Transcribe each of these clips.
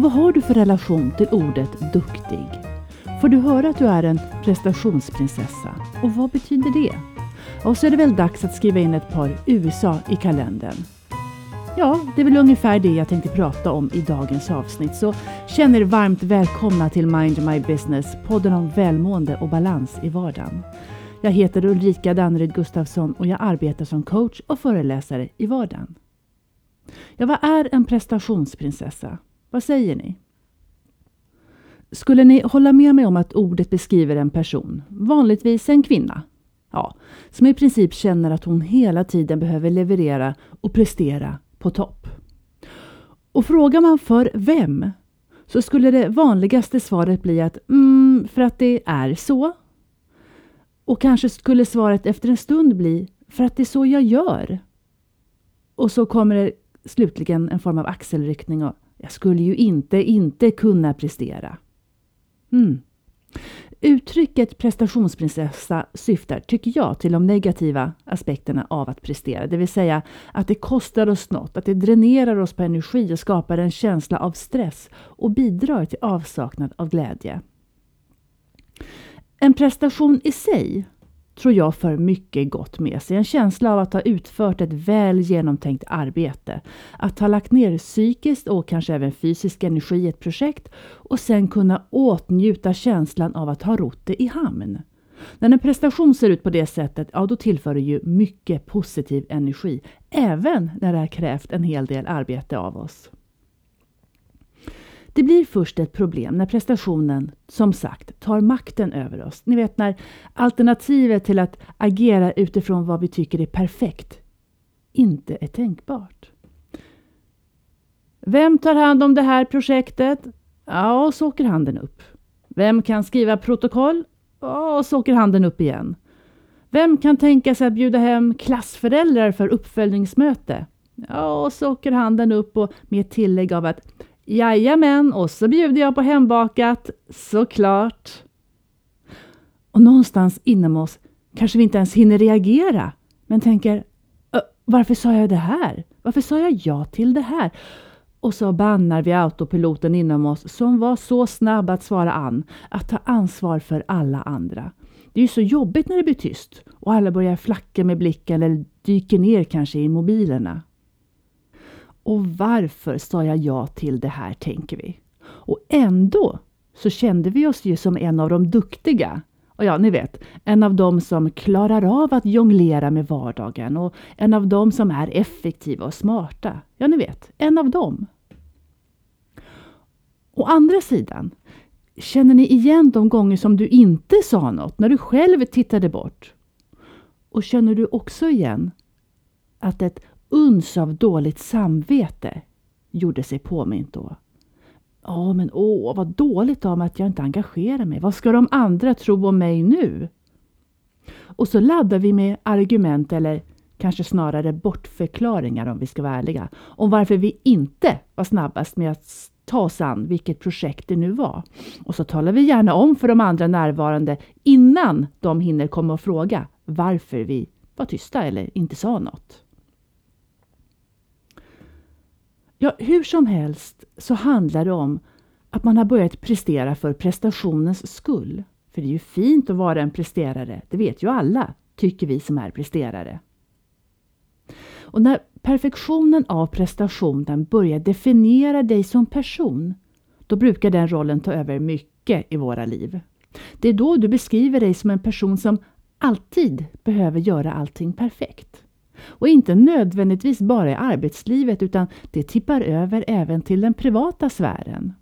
Och vad har du för relation till ordet duktig? Får du höra att du är en prestationsprinsessa? Och vad betyder det? Och så är det väl dags att skriva in ett par USA i kalendern. Ja, det är väl ungefär det jag tänkte prata om i dagens avsnitt. Så känn er varmt välkomna till Mind My Business, podden om välmående och balans i vardagen. Jag heter Ulrika Danneryd Gustafsson och jag arbetar som coach och föreläsare i vardagen. Ja, vad är en prestationsprinsessa? Vad säger ni? Skulle ni hålla med mig om att ordet beskriver en person, vanligtvis en kvinna, ja, som i princip känner att hon hela tiden behöver leverera och prestera på topp? Och frågar man för vem så skulle det vanligaste svaret bli att mm, för att det är så. Och kanske skulle svaret efter en stund bli för att det är så jag gör. Och så kommer det slutligen en form av axelryckning och jag skulle ju inte, inte kunna prestera. Mm. Uttrycket prestationsprinsessa syftar, tycker jag, till de negativa aspekterna av att prestera. Det vill säga att det kostar oss något, att det dränerar oss på energi och skapar en känsla av stress och bidrar till avsaknad av glädje. En prestation i sig tror jag för mycket gott med sig. En känsla av att ha utfört ett väl genomtänkt arbete. Att ha lagt ner psykiskt och kanske även fysisk energi i ett projekt och sen kunna åtnjuta känslan av att ha rott det i hamn. När en prestation ser ut på det sättet, ja då tillför det ju mycket positiv energi, även när det har krävt en hel del arbete av oss. Det blir först ett problem när prestationen, som sagt, tar makten över oss. Ni vet när alternativet till att agera utifrån vad vi tycker är perfekt inte är tänkbart. Vem tar hand om det här projektet? Ja, och så åker handen upp. Vem kan skriva protokoll? Ja, och så åker handen upp igen. Vem kan tänka sig att bjuda hem klassföräldrar för uppföljningsmöte? Ja, och så åker handen upp och med tillägg av att Jajamän, och så bjuder jag på hembakat, såklart. Och någonstans inom oss kanske vi inte ens hinner reagera, men tänker varför sa jag det här? Varför sa jag ja till det här? Och så bannar vi autopiloten inom oss som var så snabb att svara an, att ta ansvar för alla andra. Det är ju så jobbigt när det blir tyst och alla börjar flacka med blicken eller dyker ner kanske i mobilerna. Och varför sa jag ja till det här, tänker vi. Och ändå så kände vi oss ju som en av de duktiga. Och ja, ni vet, en av dem som klarar av att jonglera med vardagen och en av dem som är effektiva och smarta. Ja, ni vet, en av dem. Å andra sidan, känner ni igen de gånger som du inte sa något, när du själv tittade bort? Och känner du också igen att ett uns av dåligt samvete gjorde sig påmint då. Ja, men åh, vad dåligt av mig att jag inte engagerar mig. Vad ska de andra tro om mig nu? Och så laddar vi med argument eller kanske snarare bortförklaringar om vi ska vara ärliga, om varför vi inte var snabbast med att ta oss an vilket projekt det nu var. Och så talar vi gärna om för de andra närvarande innan de hinner komma och fråga varför vi var tysta eller inte sa något. Ja, hur som helst så handlar det om att man har börjat prestera för prestationens skull. För det är ju fint att vara en presterare, det vet ju alla, tycker vi som är presterare. Och när perfektionen av prestationen börjar definiera dig som person, då brukar den rollen ta över mycket i våra liv. Det är då du beskriver dig som en person som alltid behöver göra allting perfekt. Och inte nödvändigtvis bara i arbetslivet utan det tippar över även till den privata sfären.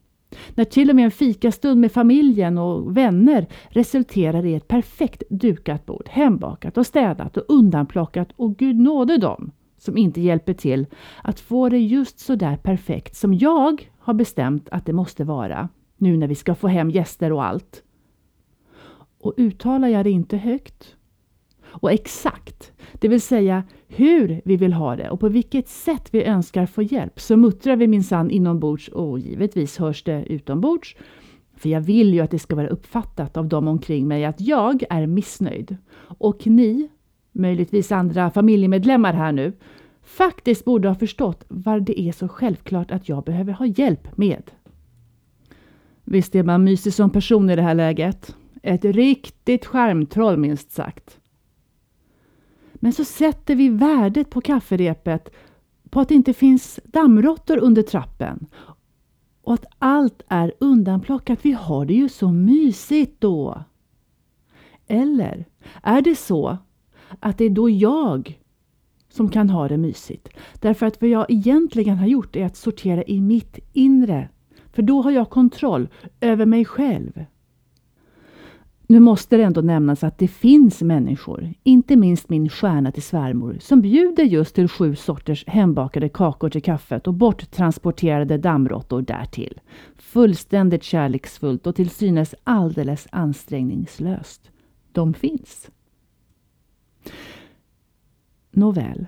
När till och med en fikastund med familjen och vänner resulterar i ett perfekt dukat bord, hembakat och städat och undanplockat och gud nåde dem som inte hjälper till att få det just så där perfekt som jag har bestämt att det måste vara nu när vi ska få hem gäster och allt. Och uttalar jag det inte högt och exakt, det vill säga hur vi vill ha det och på vilket sätt vi önskar få hjälp, så muttrar vi minsann inombords och givetvis hörs det utombords. För jag vill ju att det ska vara uppfattat av dem omkring mig att jag är missnöjd. Och ni, möjligtvis andra familjemedlemmar här nu, faktiskt borde ha förstått vad det är så självklart att jag behöver ha hjälp med. Visst är man mysig som person i det här läget. Ett riktigt skärmtroll minst sagt. Men så sätter vi värdet på kafferepet på att det inte finns dammråttor under trappen och att allt är undanplockat. Vi har det ju så mysigt då. Eller är det så att det är då jag som kan ha det mysigt? Därför att vad jag egentligen har gjort är att sortera i mitt inre. För då har jag kontroll över mig själv. Nu måste det ändå nämnas att det finns människor, inte minst min stjärna till svärmor, som bjuder just till sju sorters hembakade kakor till kaffet och borttransporterade dammråttor därtill. Fullständigt kärleksfullt och till synes alldeles ansträngningslöst. De finns. Nåväl.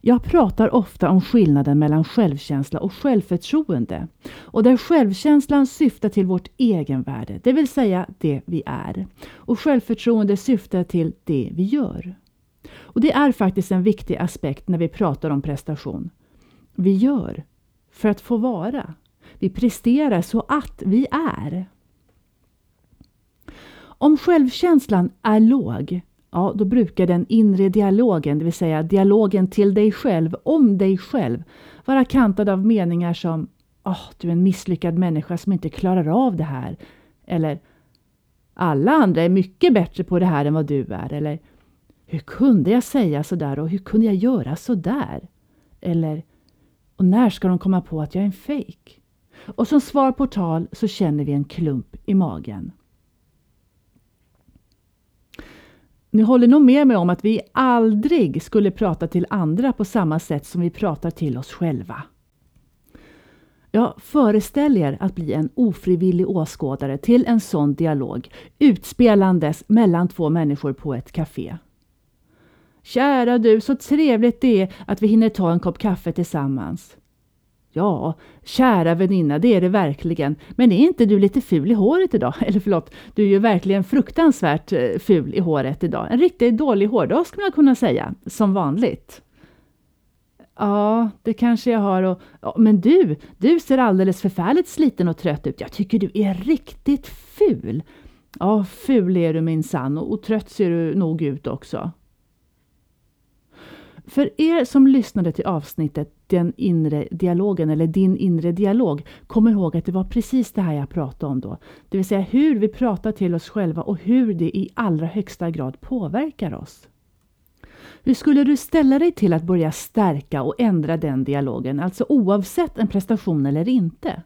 Jag pratar ofta om skillnaden mellan självkänsla och självförtroende och där självkänslan syftar till vårt egenvärde, det vill säga det vi är. Och självförtroende syftar till det vi gör. Och Det är faktiskt en viktig aspekt när vi pratar om prestation. Vi gör för att få vara. Vi presterar så att vi är. Om självkänslan är låg ja, då brukar den inre dialogen, det vill säga dialogen till dig själv, om dig själv, vara kantad av meningar som oh, du är en misslyckad människa som inte klarar av det här. Eller alla andra är mycket bättre på det här än vad du är. Eller hur kunde jag säga sådär och hur kunde jag göra sådär? Eller och när ska de komma på att jag är en fejk? Och som svar på tal så känner vi en klump i magen. Ni håller nog med mig om att vi aldrig skulle prata till andra på samma sätt som vi pratar till oss själva. Jag föreställ er att bli en ofrivillig åskådare till en sån dialog utspelandes mellan två människor på ett café. Kära du, så trevligt det är att vi hinner ta en kopp kaffe tillsammans. Ja, kära väninna, det är det verkligen. Men är inte du lite ful i håret idag? Eller förlåt, du är ju verkligen fruktansvärt eh, ful i håret idag. En riktigt dålig hårdag skulle man kunna säga, som vanligt. Ja, det kanske jag har. Och, ja, men du, du ser alldeles förfärligt sliten och trött ut. Jag tycker du är riktigt ful. Ja, ful är du minsann och, och trött ser du nog ut också. För er som lyssnade till avsnittet Den inre dialogen eller Din inre dialog kom ihåg att det var precis det här jag pratade om då. Det vill säga hur vi pratar till oss själva och hur det i allra högsta grad påverkar oss. Hur skulle du ställa dig till att börja stärka och ändra den dialogen, alltså oavsett en prestation eller inte?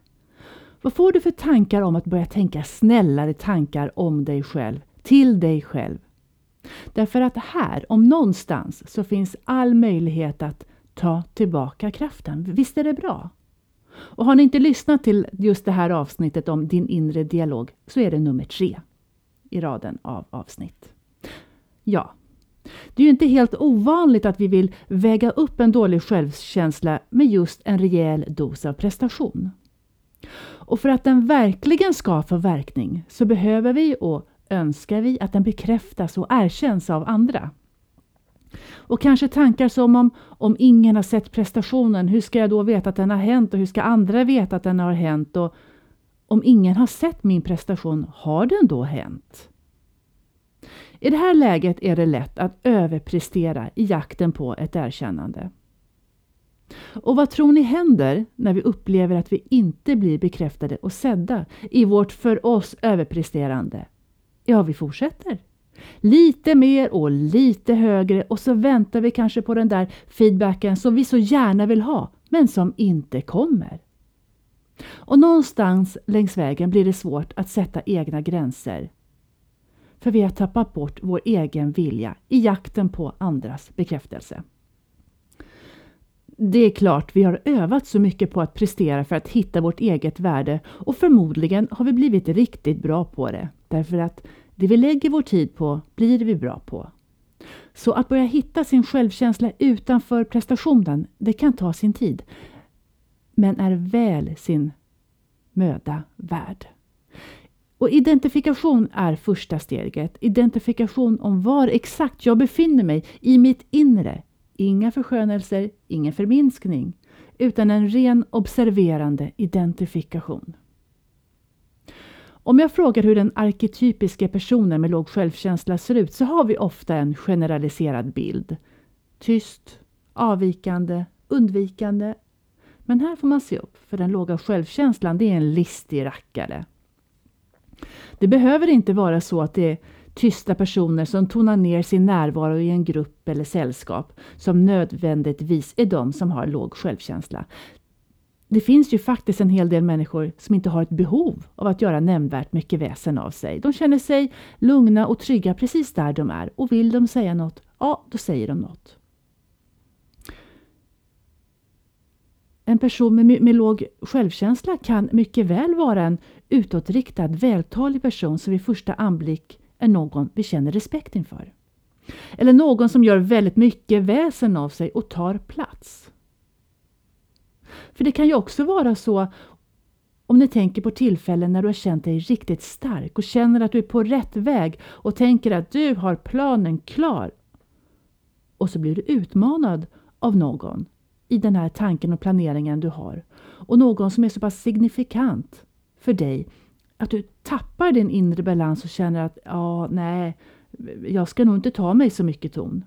Vad får du för tankar om att börja tänka snällare tankar om dig själv, till dig själv? Därför att här, om någonstans, så finns all möjlighet att ta tillbaka kraften. Visst är det bra? Och har ni inte lyssnat till just det här avsnittet om din inre dialog så är det nummer tre i raden av avsnitt. Ja, det är ju inte helt ovanligt att vi vill väga upp en dålig självkänsla med just en rejäl dos av prestation. Och för att den verkligen ska få verkning så behöver vi och önskar vi att den bekräftas och erkänns av andra. Och kanske tankar som om, om ingen har sett prestationen, hur ska jag då veta att den har hänt och hur ska andra veta att den har hänt? Och om ingen har sett min prestation, har den då hänt? I det här läget är det lätt att överprestera i jakten på ett erkännande. Och vad tror ni händer när vi upplever att vi inte blir bekräftade och sedda i vårt för oss överpresterande? Ja, vi fortsätter. Lite mer och lite högre och så väntar vi kanske på den där feedbacken som vi så gärna vill ha, men som inte kommer. Och någonstans längs vägen blir det svårt att sätta egna gränser. För vi har tappat bort vår egen vilja i jakten på andras bekräftelse. Det är klart vi har övat så mycket på att prestera för att hitta vårt eget värde och förmodligen har vi blivit riktigt bra på det. Därför att det vi lägger vår tid på blir vi bra på. Så att börja hitta sin självkänsla utanför prestationen, det kan ta sin tid. Men är väl sin möda värd. Och identifikation är första steget. Identifikation om var exakt jag befinner mig i mitt inre. Inga förskönelser, ingen förminskning, utan en ren observerande identifikation. Om jag frågar hur den arketypiska personen med låg självkänsla ser ut så har vi ofta en generaliserad bild. Tyst, avvikande, undvikande. Men här får man se upp, för den låga självkänslan det är en listig rackare. Det behöver inte vara så att det är tysta personer som tonar ner sin närvaro i en grupp eller sällskap som nödvändigtvis är de som har låg självkänsla. Det finns ju faktiskt en hel del människor som inte har ett behov av att göra nämnvärt mycket väsen av sig. De känner sig lugna och trygga precis där de är och vill de säga något, ja då säger de något. En person med, med låg självkänsla kan mycket väl vara en utåtriktad, vältalig person som vid första anblick är någon vi känner respekt inför. Eller någon som gör väldigt mycket väsen av sig och tar plats. För det kan ju också vara så om ni tänker på tillfällen när du har känt dig riktigt stark och känner att du är på rätt väg och tänker att du har planen klar. Och så blir du utmanad av någon i den här tanken och planeringen du har. Och någon som är så pass signifikant för dig att du tappar din inre balans och känner att ja, nej, jag ska nog inte ta mig så mycket ton.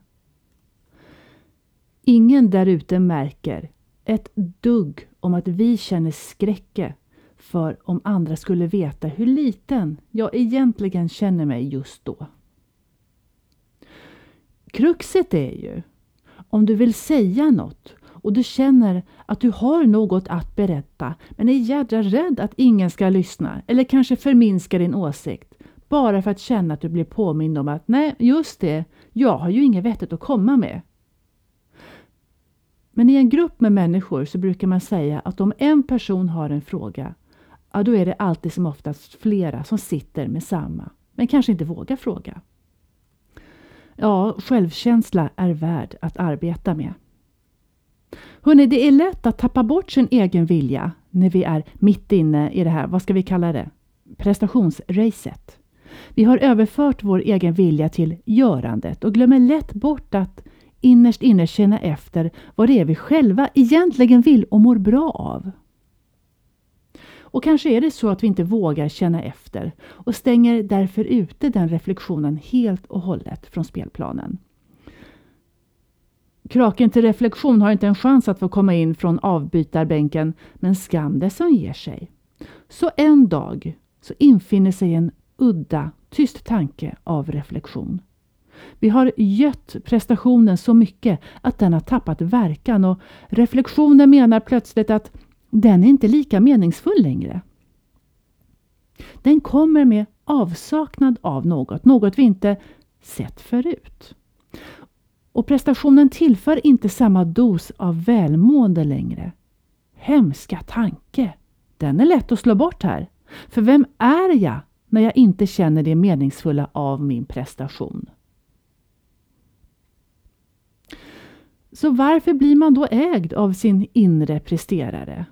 Ingen där ute märker ett dugg om att vi känner skräcke för om andra skulle veta hur liten jag egentligen känner mig just då. Kruxet är ju om du vill säga något och du känner att du har något att berätta men är jädra rädd att ingen ska lyssna eller kanske förminska din åsikt bara för att känna att du blir påmind om att nej, just det, jag har ju inget vettigt att komma med. Men i en grupp med människor så brukar man säga att om en person har en fråga, ja då är det alltid som oftast flera som sitter med samma, men kanske inte vågar fråga. Ja, självkänsla är värd att arbeta med. Hörrni, det är lätt att tappa bort sin egen vilja när vi är mitt inne i det här, vad ska vi kalla det, prestationsracet. Vi har överfört vår egen vilja till görandet och glömmer lätt bort att innerst inne känna efter vad det är vi själva egentligen vill och mår bra av. Och kanske är det så att vi inte vågar känna efter och stänger därför ute den reflektionen helt och hållet från spelplanen. Kraken till reflektion har inte en chans att få komma in från avbytarbänken, men skam det som ger sig. Så en dag så infinner sig en udda, tyst tanke av reflektion. Vi har gött prestationen så mycket att den har tappat verkan och reflektionen menar plötsligt att den är inte lika meningsfull längre. Den kommer med avsaknad av något, något vi inte sett förut. Och prestationen tillför inte samma dos av välmående längre. Hemska tanke! Den är lätt att slå bort här. För vem är jag när jag inte känner det meningsfulla av min prestation? Så varför blir man då ägd av sin inre presterare?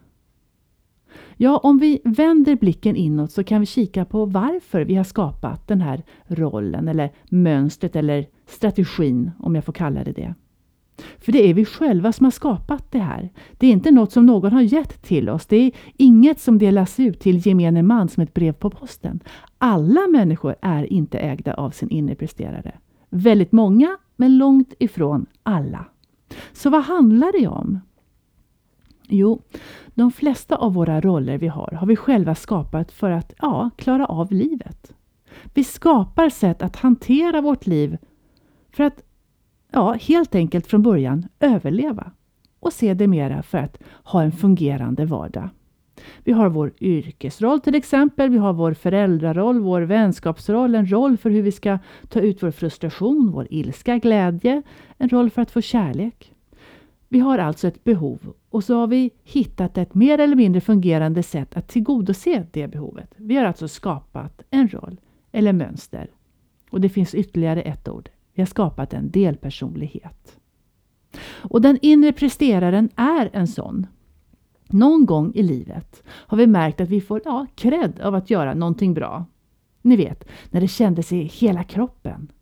Ja, om vi vänder blicken inåt så kan vi kika på varför vi har skapat den här rollen eller mönstret eller strategin, om jag får kalla det det. För det är vi själva som har skapat det här. Det är inte något som någon har gett till oss. Det är inget som delas ut till gemene man som ett brev på posten. Alla människor är inte ägda av sin inre presterare. Väldigt många, men långt ifrån alla. Så vad handlar det om? Jo, de flesta av våra roller vi har har vi själva skapat för att ja, klara av livet. Vi skapar sätt att hantera vårt liv för att ja, helt enkelt från början överleva och sedermera för att ha en fungerande vardag. Vi har vår yrkesroll till exempel, vi har vår föräldraroll, vår vänskapsroll, en roll för hur vi ska ta ut vår frustration, vår ilska, glädje, en roll för att få kärlek. Vi har alltså ett behov och så har vi hittat ett mer eller mindre fungerande sätt att tillgodose det behovet. Vi har alltså skapat en roll eller mönster. Och det finns ytterligare ett ord. Vi har skapat en delpersonlighet. Och den inre presteraren är en sån. Någon gång i livet har vi märkt att vi får ja, cred av att göra någonting bra. Ni vet, när det kändes i hela kroppen.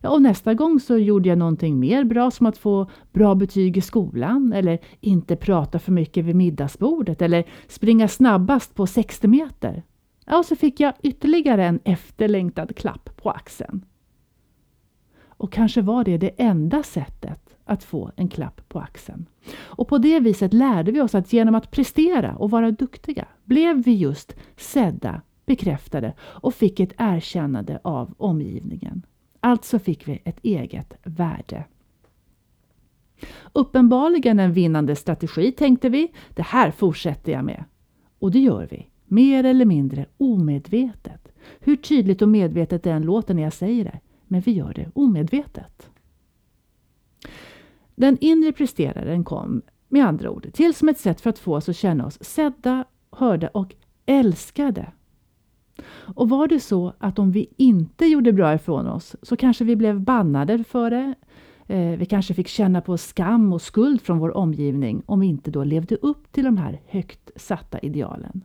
Ja, och nästa gång så gjorde jag någonting mer bra som att få bra betyg i skolan eller inte prata för mycket vid middagsbordet eller springa snabbast på 60 meter. Ja, och så fick jag ytterligare en efterlängtad klapp på axeln. Och kanske var det det enda sättet att få en klapp på axeln. Och på det viset lärde vi oss att genom att prestera och vara duktiga blev vi just sedda, bekräftade och fick ett erkännande av omgivningen. Alltså fick vi ett eget värde. Uppenbarligen en vinnande strategi tänkte vi. Det här fortsätter jag med. Och det gör vi, mer eller mindre omedvetet. Hur tydligt och medvetet det än låter när jag säger det, men vi gör det omedvetet. Den inre presteraren kom med andra ord till som ett sätt för att få oss att känna oss sedda, hörda och älskade. Och var det så att om vi inte gjorde bra ifrån oss så kanske vi blev bannade för det. Eh, vi kanske fick känna på skam och skuld från vår omgivning om vi inte då levde upp till de här högt satta idealen.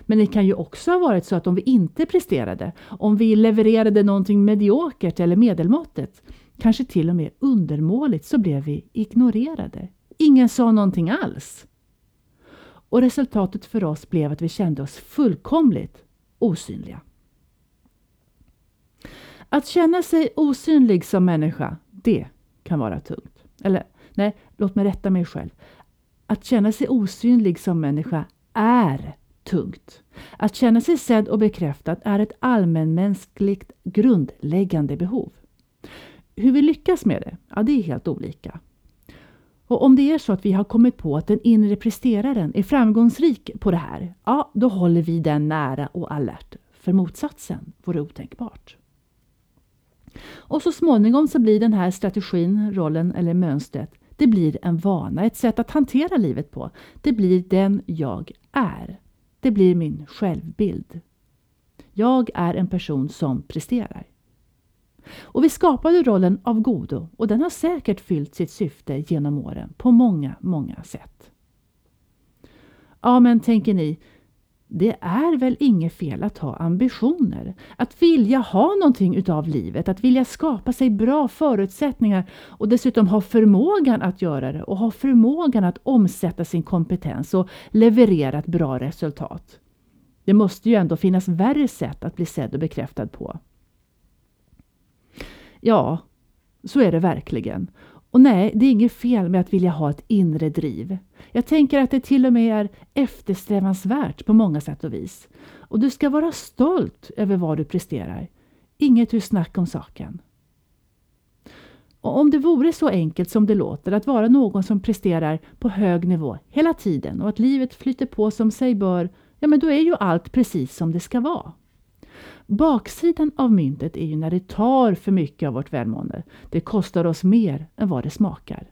Men det kan ju också ha varit så att om vi inte presterade, om vi levererade någonting mediokert eller medelmåttet, kanske till och med undermåligt, så blev vi ignorerade. Ingen sa någonting alls. Och resultatet för oss blev att vi kände oss fullkomligt osynliga. Att känna sig osynlig som människa, det kan vara tungt. Eller nej, låt mig rätta mig själv. Att känna sig osynlig som människa är tungt. Att känna sig sedd och bekräftad är ett allmänmänskligt grundläggande behov. Hur vi lyckas med det, ja, det är helt olika. Och om det är så att vi har kommit på att den inre presteraren är framgångsrik på det här, ja, då håller vi den nära och alert. För motsatsen vore otänkbart. Och så småningom så blir den här strategin, rollen eller mönstret, det blir en vana, ett sätt att hantera livet på. Det blir den jag är. Det blir min självbild. Jag är en person som presterar. Och vi skapade rollen av godo och den har säkert fyllt sitt syfte genom åren på många, många sätt. Ja, men tänker ni, det är väl inget fel att ha ambitioner? Att vilja ha någonting utav livet, att vilja skapa sig bra förutsättningar och dessutom ha förmågan att göra det och ha förmågan att omsätta sin kompetens och leverera ett bra resultat. Det måste ju ändå finnas värre sätt att bli sedd och bekräftad på. Ja, så är det verkligen. Och nej, det är inget fel med att vilja ha ett inre driv. Jag tänker att det till och med är eftersträvansvärt på många sätt och vis. Och du ska vara stolt över vad du presterar. Inget hur snack om saken. Och om det vore så enkelt som det låter att vara någon som presterar på hög nivå hela tiden och att livet flyter på som sig bör, ja men då är ju allt precis som det ska vara. Baksidan av myntet är ju när det tar för mycket av vårt välmående. Det kostar oss mer än vad det smakar.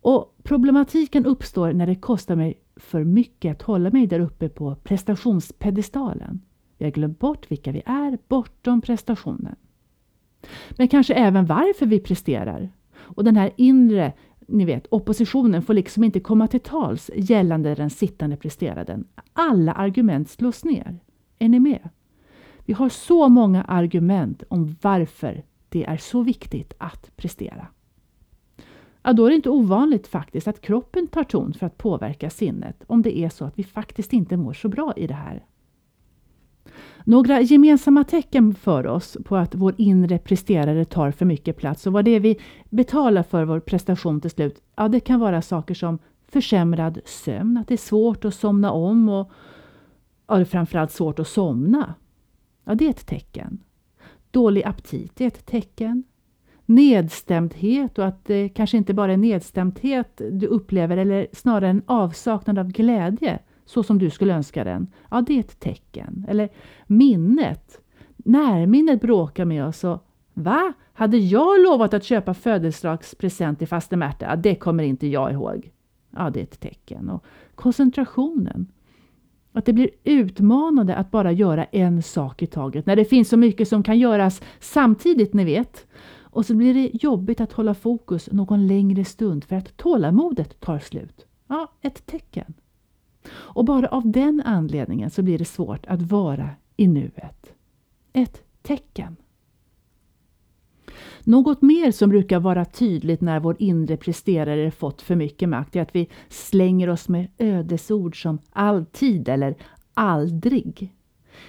Och Problematiken uppstår när det kostar mig för mycket att hålla mig där uppe på prestationspedestalen. Vi har glömt bort vilka vi är bortom prestationen. Men kanske även varför vi presterar. Och den här inre ni vet, oppositionen får liksom inte komma till tals gällande den sittande presteraren. Alla argument slås ner. Är ni med? Vi har så många argument om varför det är så viktigt att prestera. Ja, då är det inte ovanligt faktiskt att kroppen tar ton för att påverka sinnet om det är så att vi faktiskt inte mår så bra i det här. Några gemensamma tecken för oss på att vår inre presterare tar för mycket plats och vad det är vi betalar för vår prestation till slut, ja det kan vara saker som försämrad sömn, att det är svårt att somna om och ja, det är framförallt svårt att somna. Ja, det är ett tecken. Dålig aptit är ett tecken. Nedstämdhet och att det kanske inte bara är nedstämdhet du upplever eller snarare en avsaknad av glädje så som du skulle önska den. Ja, det är ett tecken. Eller minnet. Närminnet bråkar med oss och Va? Hade jag lovat att köpa födelsedagspresent till faste Märta? Ja, det kommer inte jag ihåg. Ja, det är ett tecken. Och koncentrationen. Att det blir utmanande att bara göra en sak i taget när det finns så mycket som kan göras samtidigt, ni vet. Och så blir det jobbigt att hålla fokus någon längre stund för att tålamodet tar slut. Ja, ett tecken. Och bara av den anledningen så blir det svårt att vara i nuet. Ett tecken. Något mer som brukar vara tydligt när vår inre presterare fått för mycket makt är att vi slänger oss med ödesord som alltid eller aldrig.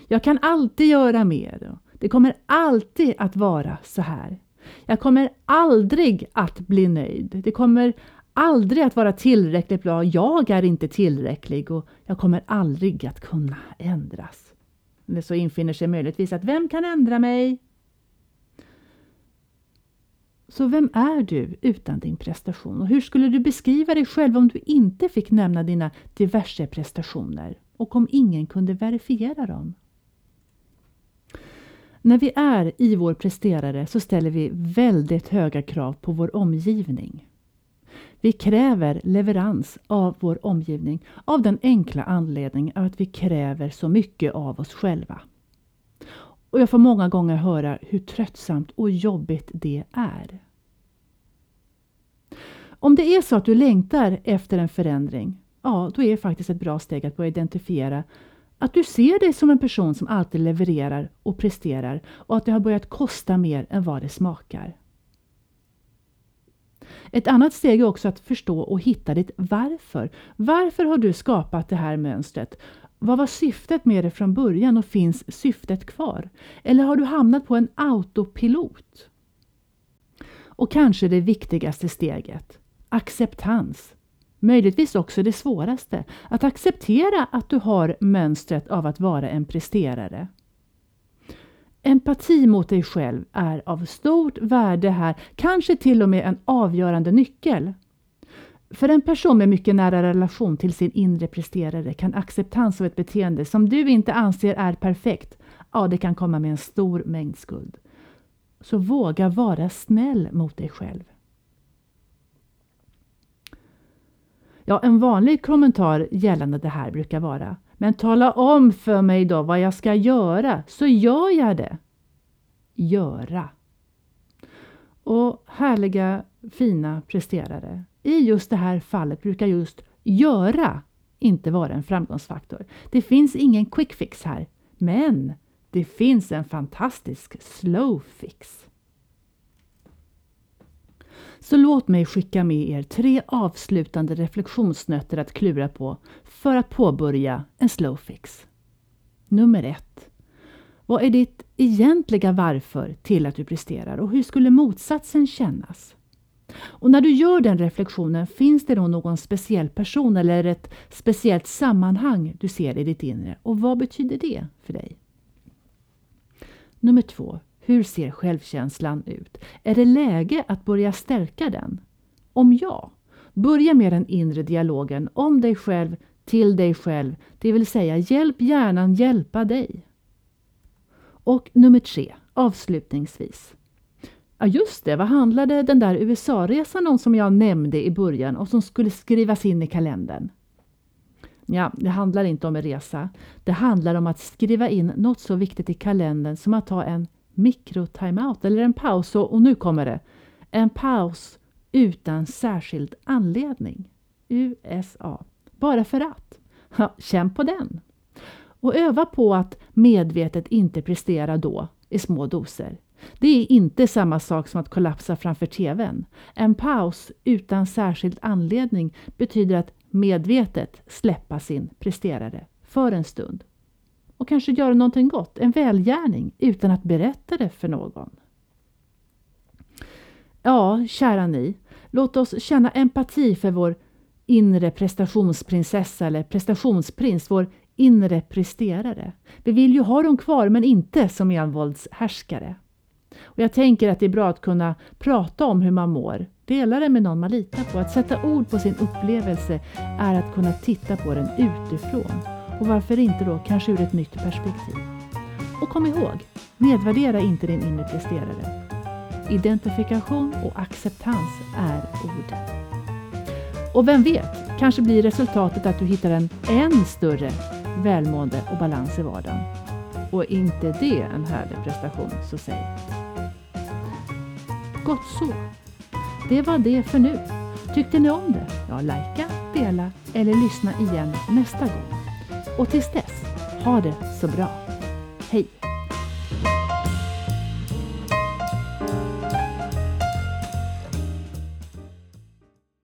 Jag kan alltid göra mer. Det kommer alltid att vara så här. Jag kommer aldrig att bli nöjd. Det kommer aldrig att vara tillräckligt bra. Jag är inte tillräcklig och jag kommer aldrig att kunna ändras. Eller så infinner sig möjligtvis att vem kan ändra mig? Så vem är du utan din prestation? Och hur skulle du beskriva dig själv om du inte fick nämna dina diverse prestationer? Och om ingen kunde verifiera dem? När vi är i vår presterare så ställer vi väldigt höga krav på vår omgivning. Vi kräver leverans av vår omgivning av den enkla anledningen att vi kräver så mycket av oss själva. Och jag får många gånger höra hur tröttsamt och jobbigt det är. Om det är så att du längtar efter en förändring, ja då är det faktiskt ett bra steg att börja identifiera att du ser dig som en person som alltid levererar och presterar och att det har börjat kosta mer än vad det smakar. Ett annat steg är också att förstå och hitta ditt varför. Varför har du skapat det här mönstret? Vad var syftet med det från början och finns syftet kvar? Eller har du hamnat på en autopilot? Och kanske det viktigaste steget, acceptans. Möjligtvis också det svåraste, att acceptera att du har mönstret av att vara en presterare. Empati mot dig själv är av stort värde här, kanske till och med en avgörande nyckel. För en person med mycket nära relation till sin inre presterare kan acceptans av ett beteende som du inte anser är perfekt, ja det kan komma med en stor mängd skuld. Så våga vara snäll mot dig själv. Ja, en vanlig kommentar gällande det här brukar vara Men tala om för mig då vad jag ska göra, så gör jag det. Göra. Och härliga, fina presterare. I just det här fallet brukar just göra inte vara en framgångsfaktor. Det finns ingen quick fix här, men det finns en fantastisk slow fix. Så låt mig skicka med er tre avslutande reflektionsnötter att klura på för att påbörja en slow fix. Nummer ett. Vad är ditt egentliga varför till att du presterar och hur skulle motsatsen kännas? Och när du gör den reflektionen, finns det då någon speciell person eller ett speciellt sammanhang du ser i ditt inre? Och vad betyder det för dig? Nummer två. Hur ser självkänslan ut? Är det läge att börja stärka den? Om ja, börja med den inre dialogen om dig själv till dig själv, det vill säga hjälp hjärnan hjälpa dig. Och nummer tre, avslutningsvis. Ja just det, vad handlade den där USA-resan om som jag nämnde i början och som skulle skrivas in i kalendern? Ja, det handlar inte om en resa. Det handlar om att skriva in något så viktigt i kalendern som att ta en mikro-timeout eller en paus. Och, och nu kommer det. En paus utan särskild anledning. USA. Bara för att. Ja, känn på den. Och öva på att medvetet inte prestera då i små doser. Det är inte samma sak som att kollapsa framför TVn. En paus utan särskild anledning betyder att medvetet släppa sin presterare för en stund och kanske göra någonting gott, en välgärning, utan att berätta det för någon. Ja, kära ni, låt oss känna empati för vår inre prestationsprinsessa eller prestationsprins, vår inre presterare. Vi vill ju ha dem kvar, men inte som envåldshärskare. Och jag tänker att det är bra att kunna prata om hur man mår, dela det med någon man litar på. Att sätta ord på sin upplevelse är att kunna titta på den utifrån och varför inte då kanske ur ett nytt perspektiv. Och kom ihåg, nedvärdera inte din inre presterare. Identifikation och acceptans är orden. Och vem vet, kanske blir resultatet att du hittar en än större välmående och balans i vardagen. Och inte det en härlig prestation, så säg. Gott så. Det var det för nu. Tyckte ni om det? Ja, likea, dela eller lyssna igen nästa gång. Och tills dess, ha det så bra. Hej!